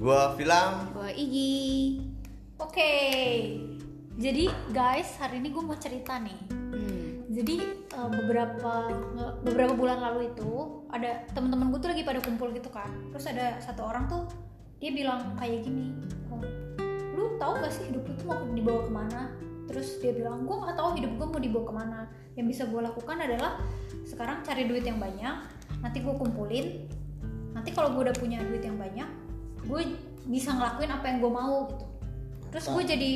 Gua Filam. Gua Igi. Oke, jadi guys hari ini gue mau cerita nih. Hmm. Jadi eh, beberapa beberapa bulan lalu itu ada teman-teman gue tuh lagi pada kumpul gitu kan. Terus ada satu orang tuh dia bilang kayak gini, "Oh, lu tahu gak sih hidup lu tuh mau dibawa ke mana? Terus dia bilang gue nggak tahu hidup gue mau dibawa ke mana. Yang bisa gue lakukan adalah sekarang cari duit yang banyak. Nanti gue kumpulin. Nanti kalau gue udah punya duit yang banyak, gue bisa ngelakuin apa yang gue mau gitu. Terus gue jadi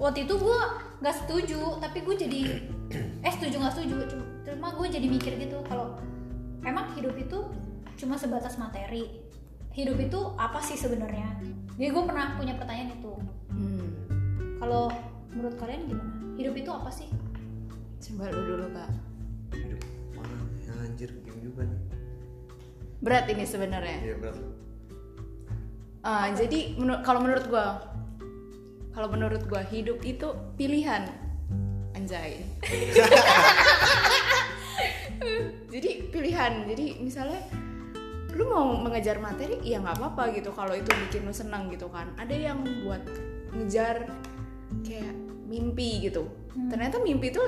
waktu itu gue nggak setuju tapi gue jadi eh setuju nggak setuju cuma, gue jadi mikir gitu kalau emang hidup itu cuma sebatas materi hidup itu apa sih sebenarnya jadi gue pernah punya pertanyaan itu Hmm. kalau menurut kalian gimana hidup itu apa sih Coba lu dulu kak. Hidup mana? Ya, anjir, gini juga nih. Berat ini sebenarnya. Iya berat. Ah, jadi menur- kalau menurut gua, kalau menurut gua hidup itu pilihan. Anjay. jadi pilihan. Jadi misalnya lu mau mengejar materi ya nggak apa-apa gitu kalau itu bikin lu senang gitu kan ada yang buat ngejar kayak mimpi gitu ternyata mimpi itu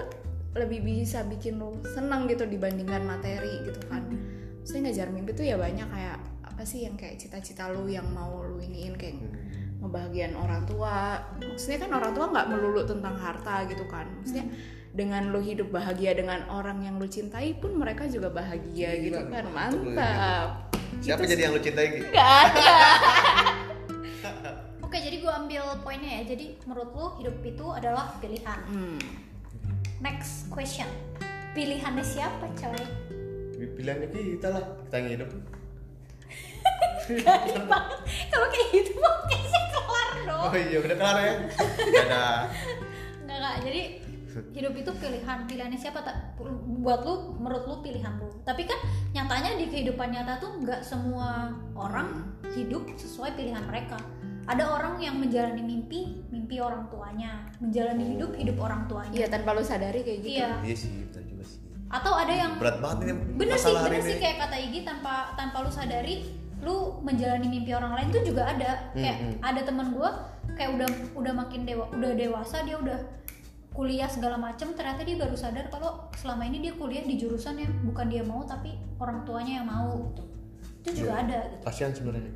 lebih bisa bikin lu senang gitu dibandingkan materi gitu kan saya ngejar mimpi tuh ya banyak kayak apa sih yang kayak cita-cita lu yang mau lu iniin kayak ngebahagiain orang tua? Maksudnya kan orang tua nggak melulu tentang harta gitu kan. Maksudnya dengan lu hidup bahagia dengan orang yang lu cintai pun mereka juga bahagia Gila, gitu kan. ya. mantap. Siapa jadi yang lu cintai? Gi? nggak ada. Oke jadi gue ambil poinnya ya. Jadi menurut lu hidup itu adalah pilihan. Hmm. next question. Pilihannya siapa coy? Pilihannya kita lah, kita yang hidup. Garing banget kalau kayak gitu podcastnya kelar dong Oh iya, udah kelar ya. Dadah. Enggak enggak. Jadi hidup itu pilihan. Pilihannya siapa tak buat lu menurut lu pilihan lu. Tapi kan nyatanya di kehidupan nyata tuh nggak semua orang hidup sesuai pilihan mereka. Ada orang yang menjalani mimpi, mimpi orang tuanya, menjalani hidup, hidup orang tuanya. iya tanpa lu sadari kayak gitu Iya. Iya sih, betul juga sih. Atau ada yang Berat banget ini bener sih, bener sih ini. kayak kata Igi tanpa tanpa lu sadari lu menjalani mimpi orang lain tuh juga ada. Kayak Hmm, ada teman gua kayak udah udah makin dewa udah dewasa dia udah kuliah segala macem ternyata dia baru sadar kalau selama ini dia kuliah di jurusan yang bukan dia mau tapi orang tuanya yang mau gitu. Itu juga ada gitu. Kasihan sebenarnya.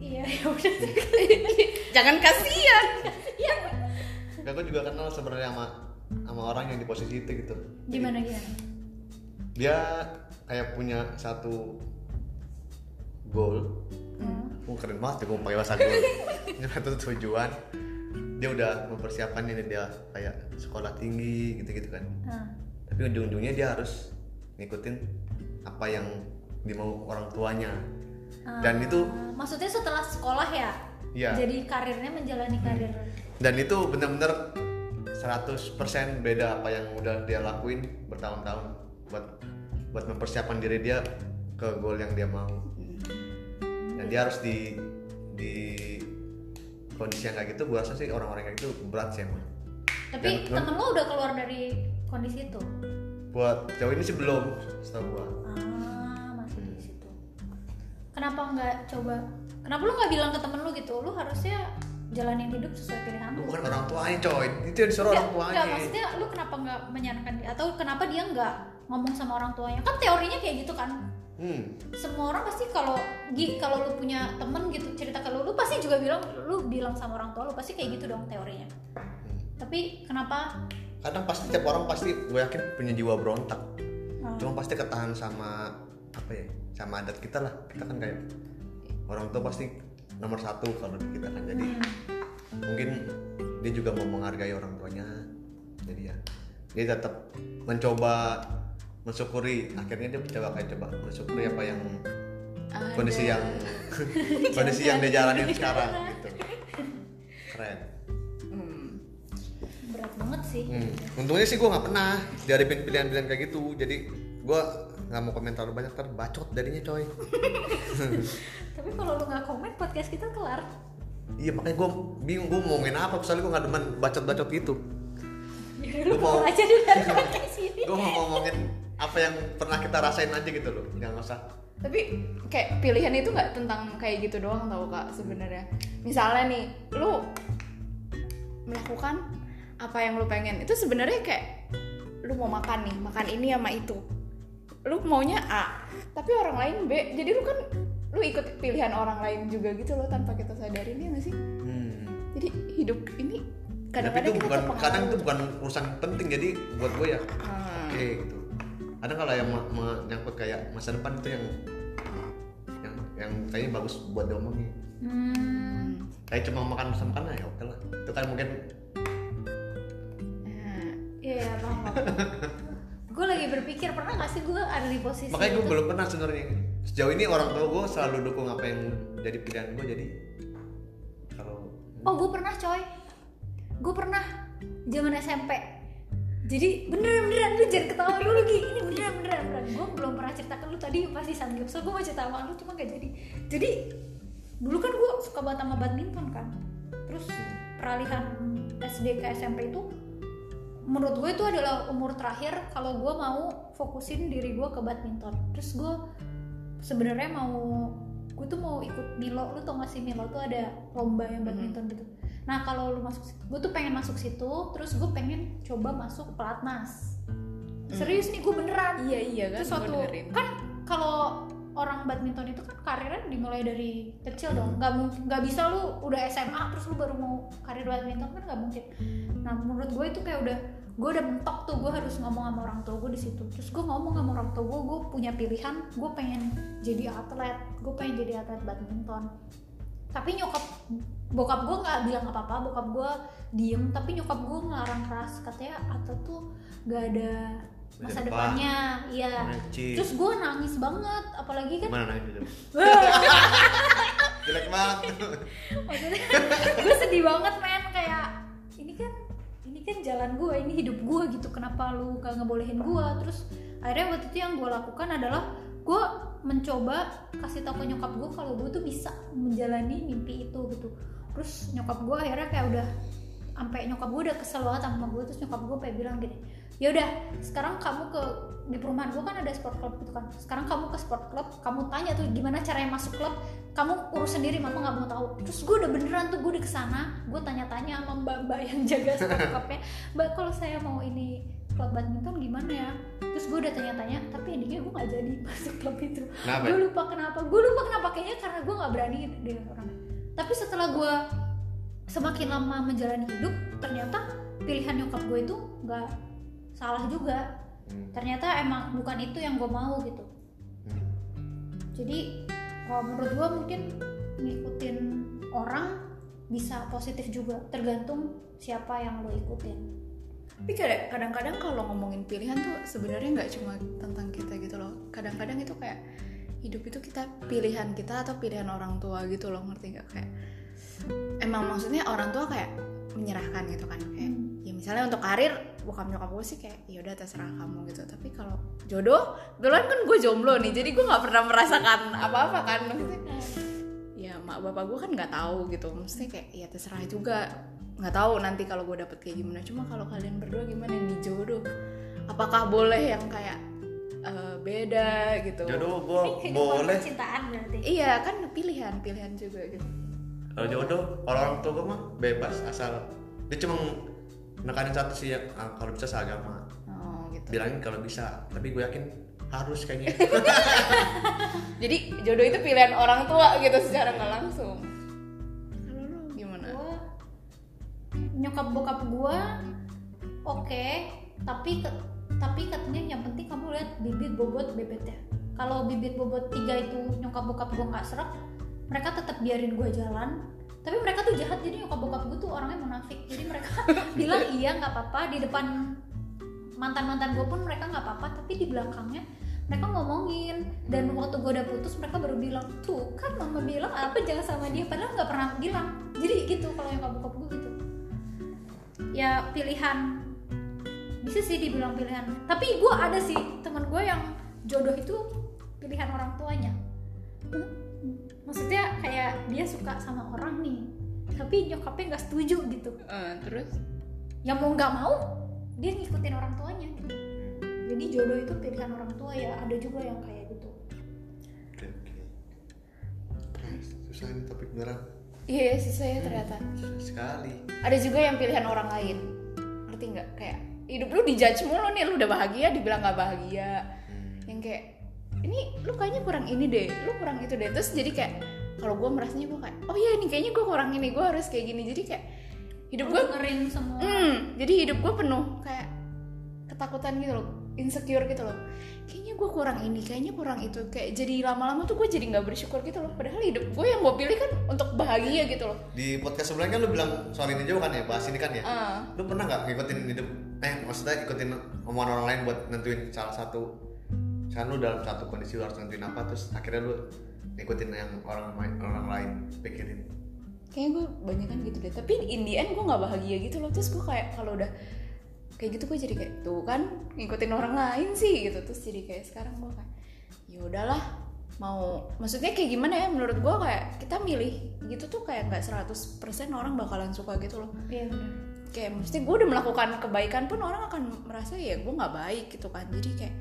iya ya udah. Jangan kasihan. Kayak gue juga kenal sebenarnya sama sama orang yang di posisi itu gitu. gimana gimana? Dia kayak punya satu hmm. Keren banget ya gue pakai bahasa. Punya satu tujuan. Dia udah mempersiapkan ini dia kayak sekolah tinggi gitu-gitu kan. Nah, Tapi ujung-ujungnya dia harus ngikutin apa yang dimau orang tuanya. Dan itu uh, maksudnya setelah sekolah ya Iya. jadi karirnya menjalani karir dan itu bener-bener 100% beda apa yang udah dia lakuin bertahun-tahun buat buat mempersiapkan diri dia ke goal yang dia mau dia harus di di kondisi yang kayak gitu gua rasa sih orang-orang kayak gitu berat sih emang. Tapi Dan- temen lo udah keluar dari kondisi itu? Buat jauh ini sih belum setahu gua. Ah masih di situ. Kenapa nggak coba kenapa lu nggak bilang ke temen lu gitu? Lu harusnya jalanin hidup sesuai pilihan lu lu bukan orang tuanya coy. Itu yang disuruh orang tuanya. Nggak, maksudnya lu kenapa nggak menyarankan dia? Atau kenapa dia nggak ngomong sama orang tuanya? Kan teorinya kayak gitu kan hmm. Semua orang pasti kalau Gi, kalau lu punya temen gitu cerita ke lu lu pasti juga bilang lu bilang sama orang tua lu pasti kayak gitu dong teorinya. Tapi kenapa? Kadang pasti tiap orang pasti gue yakin punya jiwa berontak. Hmm. cuma pasti ketahan sama apa ya sama adat kita lah. Kita kan kayak orang tua pasti nomor satu kalau di kita kan. Jadi mungkin dia juga mau menghargai orang tuanya. Jadi ya dia tetap mencoba mensyukuri akhirnya dia mencoba kayak coba mensyukuri apa yang kondisi yang kondisi yang dia jalanin sekarang gitu keren Hmm. berat banget sih Hmm. Untungnya sih gue nggak pernah dihadapin pilihan-pilihan kayak gitu. Jadi gue nggak mau komentar banyak ntar bacot jadinya coy. tapi kalau lu nggak komen podcast kita kelar iya makanya gue bingung gue mau ngomongin apa. Soalnya gue nggak demen bacot-bacot gitu. Yaudah, Lu lu mau- aja dulu dari podcast ini Gue mau ngomongin apa yang pernah kita rasain aja gitu loh. Jangan usah tapi kayak pilihan itu nggak tentang kayak gitu doang tau kak sebenarnya misalnya nih lu melakukan apa yang lu pengen itu sebenarnya kayak lu mau makan nih makan ini sama itu lu maunya A tapi orang lain B jadi lu kan lu ikut pilihan orang lain juga gitu loh tanpa kita sadarin ya nggak sih Hmm. jadi hidup ini Tapi kadang-kadang itu bukan kadang itu bukan urusan penting jadi buat gue ya Hmm. oke gitu. Ada kalau yang me- menyangkut kayak masa depan itu yang yang yang kayaknya bagus buat diomongin. Hmm. Kayak cuma makan sama makan ya oke lah. Itu kan mungkin Nah, Iya, yeah, paham. gue lagi berpikir pernah gak sih gue ada di posisi makanya gue belum pernah sebenarnya. Sejauh ini orang tua gue selalu dukung apa yang jadi pilihan gue jadi kalau Oh gue pernah coy Gue pernah zaman SMP Jadi beneran beneran lu jangan ketawa dulu Gi. Ini beneran beneran beneran. Gue belum pernah ceritakan lu tadi pasti So gue mau cerita sama lu cuma gak jadi. Jadi dulu kan gue suka banget sama badminton kan? Terus peralihan SD ke SMP itu Menurut gue itu adalah umur terakhir Kalau gue mau fokusin diri gue ke badminton. Terus gue sebenarnya mau gue tuh mau ikut Milo. Lu tau gak sih Milo tuh ada lomba yang badminton gitu nah kalau lu masuk gue tuh pengen masuk situ terus gue pengen coba masuk pelatnas. Serius nih gue beneran. Iya iya kan gua suatu kan kalau orang badminton itu kan karirnya dimulai dari kecil dong. Nggak mungkin nggak bisa lu udah SMA terus lu baru mau karir badminton kan nggak mungkin. Nah menurut gue itu kayak udah gue udah mentok tuh gue harus ngomong sama orang tua gue di situ. Terus gue ngomong sama orang tua gue gue punya pilihan gue pengen jadi atlet gue pengen jadi atlet badminton tapi nyokap bokap gue nggak bilang apa apa bokap gue diem tapi nyokap gue ngelarang keras katanya atlet tuh gak ada masa depan. depannya iya terus gue nangis banget apalagi kan gimana nanya itu? Jelek banget. maksudnya gue sedih banget men kayak ini kan ini kan jalan gue ini hidup gue gitu kenapa lu gak ngebolehin gue terus akhirnya waktu itu yang gue lakukan adalah gue mencoba kasih tau ke nyokap gue kalau gue tuh bisa menjalani mimpi itu gitu. Terus nyokap gue akhirnya kayak udah sampai nyokap gue udah kesel banget sama gue terus nyokap gue kayak bilang gini ya udah sekarang kamu ke di perumahan gue kan ada sport club gitu kan. Sekarang kamu ke sport club kamu tanya tuh gimana caranya masuk klub kamu urus sendiri mama nggak mau tahu. Terus gue udah beneran tuh gue udah ke sana gue tanya-tanya sama mbak mbak yang jaga sport clubnya mbak kalau saya mau ini klub badminton gimana ya? Terus gue udah tanya-tanya tapi endingnya gue nggak jadi masuk klub itu. Gue lupa kenapa gue lupa kenapa kayaknya karena gue nggak berani deh orang. Tapi setelah gue semakin lama menjalani hidup ternyata pilihan nyokap gue itu nggak salah juga. Hmm. ternyata emang bukan itu yang gue mau gitu. Hmm. jadi kalau menurut gue mungkin ngikutin orang bisa positif juga tergantung siapa yang lo ikutin tapi kadang- kadang-kadang kalau ngomongin pilihan tuh sebenarnya nggak cuma tentang kita gitu loh. Kadang-kadang itu kayak hidup itu kita pilihan kita atau pilihan orang tua gitu loh ngerti nggak? Kayak emang maksudnya orang tua kayak menyerahkan gitu kan kayak Hmm. ya misalnya untuk karir bokap nyokap gue sih kayak ya udah terserah kamu gitu. Tapi kalau jodoh duluan kan gue jomblo nih jadi gue nggak pernah merasakan apa-apa kan maksudnya. Ya mak bapak gue kan nggak tahu gitu. Maksudnya kayak ya terserah juga nggak tahu nanti kalau gue dapet kayak gimana. Cuma kalau kalian berdua gimana nih jodoh apakah boleh yang kayak eh, beda gitu? Jodoh gue boleh. percintaan berarti. Iya kan pilihan pilihan juga gitu. Kalau jodoh, kalau orang tua gue mah bebas asal dia cuma nekanin satu sih ya ah, kalau bisa seagama. oh gitu. Bilangin kalau bisa, tapi gue yakin harus kayaknya. jadi jodoh itu pilihan orang tua gitu secara nggak langsung nyokap bokap gue oke. Tapi ke- tapi katanya yang penting kamu lihat bibit bobot bebetnya. Kalau bibit bobot tiga itu nyokap bokap gue nggak serak mereka tetap biarin gue jalan. Tapi mereka tuh jahat jadi nyokap bokap gue tuh orangnya munafik. Jadi mereka bilang iya nggak apa-apa. Di depan mantan mantan gue pun mereka nggak apa-apa tapi di belakangnya mereka ngomongin. Dan waktu gue udah putus mereka baru bilang tuh kan mama bilang apa jangan sama dia padahal nggak pernah bilang. Jadi gitu kalau yang bokap gue gitu ya pilihan. Bisa sih dibilang pilihan. Tapi gue ada sih teman gue yang jodoh itu pilihan orang tuanya. Hmm, maksudnya kayak dia suka sama orang nih tapi nyokapnya nggak setuju gitu. Eh, terus? Yang mau nggak mau dia ngikutin orang tuanya gitu. Jadi jodoh itu pilihan orang tua ya ada juga yang kayak gitu. Susah ini topik beneran iya susah ya ternyata. susah sekali. Ada juga yang pilihan orang lain. Ngerti nggak? Kayak hidup lu dijudge mulu nih lu udah bahagia dibilang nggak bahagia. Yang kayak ini lu kayaknya kurang ini deh lu kurang itu deh. Terus jadi kayak kalau gue merasanya gue kayak oh iya ini kayaknya gue kurang ini gue harus kayak gini. Jadi kayak hidup gue dengerin semua. Hmm, jadi hidup gue penuh kayak ketakutan gitu loh insecure gitu loh. Kayaknya gue kurang ini kayaknya kurang itu. Kayak jadi lama-lama tuh gue jadi nggak bersyukur gitu loh. Padahal hidup gue yang gue pilih kan untuk bahagia gitu loh. Di podcast sebelumnya kan lu bilang soal ini juga kan ya bahas ini kan ya. Ah. lu pernah nggak ngikutin hidup? Eh maksudnya ikutin omongan orang lain buat nentuin salah satu kan lu dalam satu kondisi lu harus nentuin apa terus akhirnya lu ngikutin yang orang orang lain pikirin. Kayaknya gue banyak kan gitu deh. Tapi in the end gue nggak bahagia gitu loh. Terus gue kayak kalau udah kayak gitu gue jadi kayak tuh kan ngikutin orang lain sih gitu. Terus jadi kayak sekarang gue kayak ya udahlah mau maksudnya kayak gimana ya menurut gue kayak kita milih gitu tuh kayak nggak 100% orang bakalan suka gitu loh. Iya bener. Kayak mesti gue udah melakukan kebaikan pun orang akan merasa ya gue nggak baik gitu kan. Jadi kayak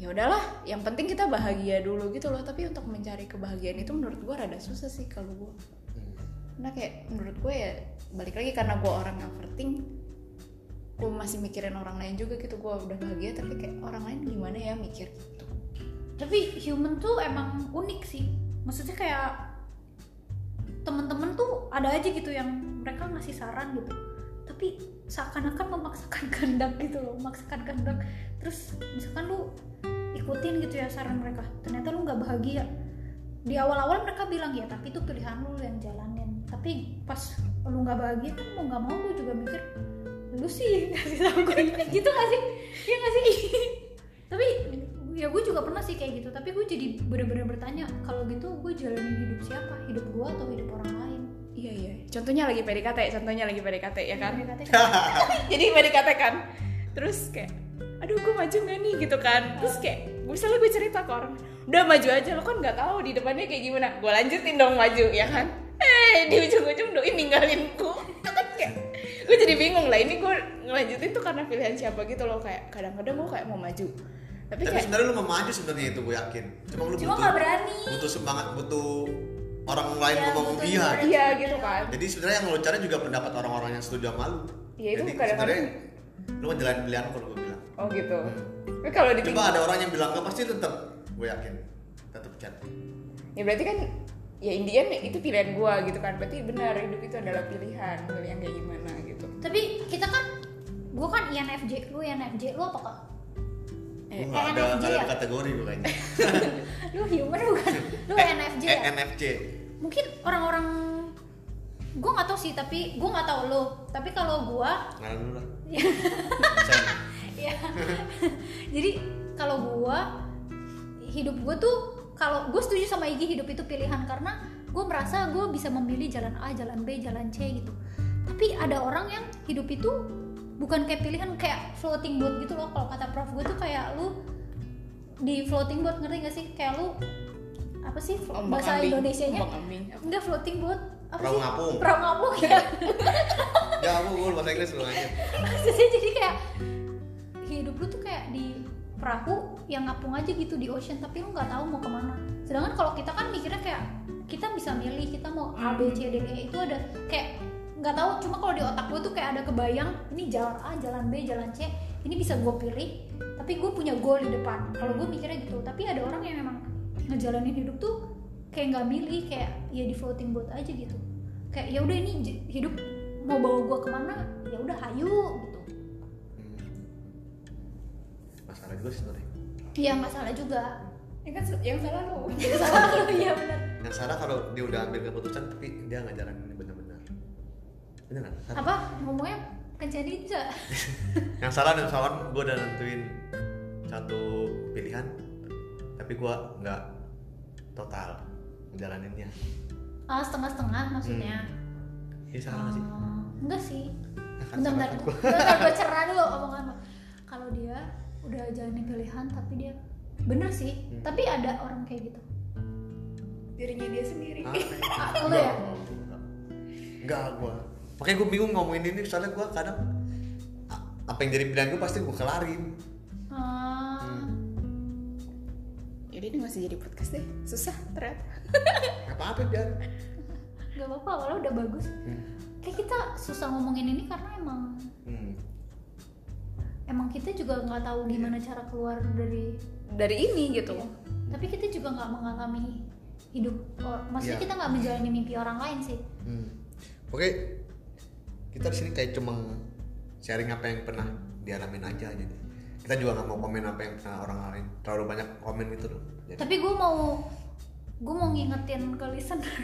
ya udahlah yang penting kita bahagia dulu gitu loh. Tapi untuk mencari kebahagiaan itu menurut gue rada susah sih kalau gue karena kayak menurut gue ya balik lagi karena gue orang yang overthink gue masih mikirin orang lain juga gitu gue udah bahagia tapi kayak orang lain gimana ya mikir gitu. Tapi human tuh emang unik sih. Maksudnya kayak temen-temen tuh ada aja gitu yang mereka ngasih saran gitu. Tapi seakan-akan memaksakan kehendak gitu loh memaksakan kehendak. Terus misalkan lu ikutin gitu ya saran mereka ternyata lu nggak bahagia. Di awal-awal mereka bilang ya tapi itu pilihan lu yang jalanin. Tapi pas lu nggak bahagia kan mau nggak mau lu juga mikir lu sih ngasih tahu gue gitu gak sih? Ya gak sih? Tapi ya gue juga pernah sih kayak gitu. Tapi gue jadi bener-bener bertanya kalau gitu gue jalanin hidup siapa? Hidup gue atau hidup orang lain? Iya iya. Contohnya lagi PDKT contohnya lagi PDKT ya kan? Jadi PDKT kan. Terus kayak aduh gue maju gak nih? Gitu kan. Terus kayak misalnya gue cerita ke orang udah maju aja lo kan nggak tahu di depannya kayak gimana. Gue lanjutin dong maju ya kan? Eh di ujung-ujung doi ninggalin ku kan kayak gue jadi bingung lah. Ini gue ngelanjutin tuh karena pilihan siapa gitu loh. Kayak kadang-kadang gue kayak mau maju. Tapi tapi kayak sebenarnya lu mau maju sebenarnya itu gue yakin. Cuma lu Cuma butuh nggak berani. butuh semangat butuh orang lain Iya, ngomong iya encouragement. iya gitu kan. Jadi sebenarnya yang lu cari juga pendapat orang-orang yang setuju sama lu. Iya, itu jadi kadang-kadang- sebenarnya lu ngejalanin pilihan kalau gue bilang. Oh gitu. Tapi kalau di coba ada orang yang bilang nggak pasti tetap gue yakin tetap chat. Ya berarti kan ya Indian itu pilihan gue gitu kan. Berarti benar hidup itu adalah pilihan. Milih yang kayak gimana gitu. Tapi kita kan gue kan INFJ lu INFJ lu apa gue Eh, nggak ada nggak ada ya? kategori gue kayaknya. Lu human bukan lu INFJ ya? ENFJ mungkin orang-orang gue nggak tahu sih tapi gue nggak tahu lo tapi kalau gue ngalah dulu lah. Iya. Ya jadi kalau gue hidup gue tuh kalau gue setuju sama Igi hidup itu pilihan. Karena gue merasa gue bisa memilih jalan A jalan B jalan C gitu. Tapi ada orang yang hidup itu bukan kayak pilihan kayak floating boat gitu loh. Kalau kata prof gue tuh kayak lu di floating boat ngerti gak sih? Kayak lu apa sih Ombak bahasa ambing. Indonesia nya Ombak ambing. enggak floating boat. Apa Perahu sih? ngapung. perahu ngapung ya? Ya aku gue bahasa Inggris dulu aja Maksudnya jadi kayak hidup lu tuh kayak di perahu yang ngapung aja gitu di ocean tapi lu nggak tahu mau ke mana. Sedangkan kalau kita kan mikirnya kayak kita bisa milih kita mau A B C D E itu ada kayak nggak tahu. Cuma kalau di otak gue tuh kayak ada kebayang ini jalan A jalan B jalan C ini bisa gue pilih tapi gue punya goal di depan. Kalau gue mikirnya gitu. Tapi ada orang yang memang ngejalanin hidup tuh kayak nggak milih kayak ya di floating boat aja gitu. Kayak ya udah ini hidup mau bawa gue ke mana? Ya udah hayu masalah juga sih sebenarnya ya nggak salah juga. Ya kan yang salah lu. Nggak salah lu ya benar. Yang salah kalau dia udah ambil keputusan tapi dia nggak jalanin benar-benar. Beneran salah. apa? Ngomongnya dikit bisa yang salah dan salah gue udah nentuin satu pilihan tapi gue nggak total ngejalaninnya. Ah setengah-setengah maksudnya? Ini salah nggak sih. Oh, enggak sih. Ya kan, bentar-bentar salah gua. bentar gue cerah dulu omongan lo kalau dia udah jalanin pilihan tapi dia bener sih Hmm. tapi ada orang kayak gitu Dirinya dia sendiri. Ah, Lo ya? enggak, gue makanya gue bingung ngomongin ini soalnya gue kadang apa yang jadi pilihan gue pasti gue kelarin Ah, Jadi ini masih jadi podcast deh. Susah ternyata. apa apa biar nggak apa-apa walau udah bagus Hmm. kayak kita susah ngomongin ini karena emang Hmm. Emang kita juga nggak tahu gimana cara keluar dari dari ini gitu Iya. tapi kita juga nggak mengalami hidup or- maksudnya Iya. kita nggak menjalani mimpi orang lain sih Hmm. Oke, kita di sini kayak cuma sharing apa yang pernah dialamin aja jadi kita juga nggak mau komen apa yang pernah orang lain terlalu banyak komen gitu loh. Jadi tapi gue mau gue mau ngingetin ke listener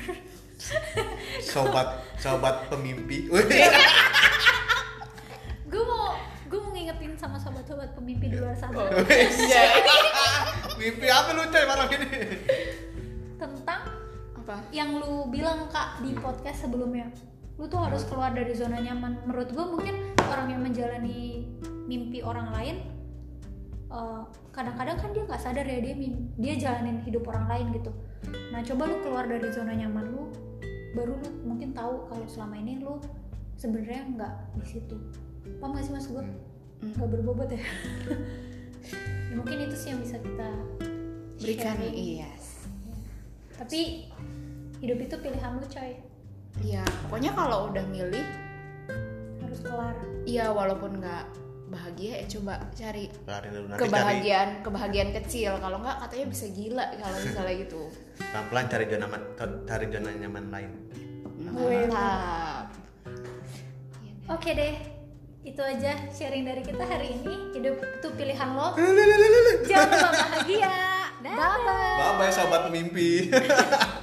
sobat sobat pemimpi, Wih. gue mau gue mau ngingetin sama sobat-sobat pemimpi di luar sana. Iya. mimpi apa lu coy malam ini? tentang apa? yang lu bilang kak di podcast sebelumnya. Lu tuh harus keluar dari zona nyaman. Menurut gue mungkin orang yang menjalani mimpi orang lain eh, kadang-kadang kan dia nggak sadar ya dia dia jalanin hidup orang lain gitu. Nah coba lu keluar dari zona nyaman lu baru lu mungkin tahu kalau selama ini lu sebenarnya nggak di situ. Paham gak sih mas gue nggak berbobot ya? Ya, mungkin itu sih yang bisa kita berikan sharing. iya. Tapi hidup itu pilihan lu coy. Iya pokoknya kalau udah milih harus kelar. Iya walaupun nggak bahagia ya coba cari Lari dulu nanti cari. kebahagiaan kebahagiaan kecil. Kalau nggak katanya bisa gila kalau misalnya gitu. Pelan-pelan cari zona nyaman cari zona nyaman lain. mantap. Oke deh, itu aja sharing dari kita hari ini. Hidup itu pilihan lo. Jangan lupa bahagia. Bye bye. Bye bye sobat pemimpi.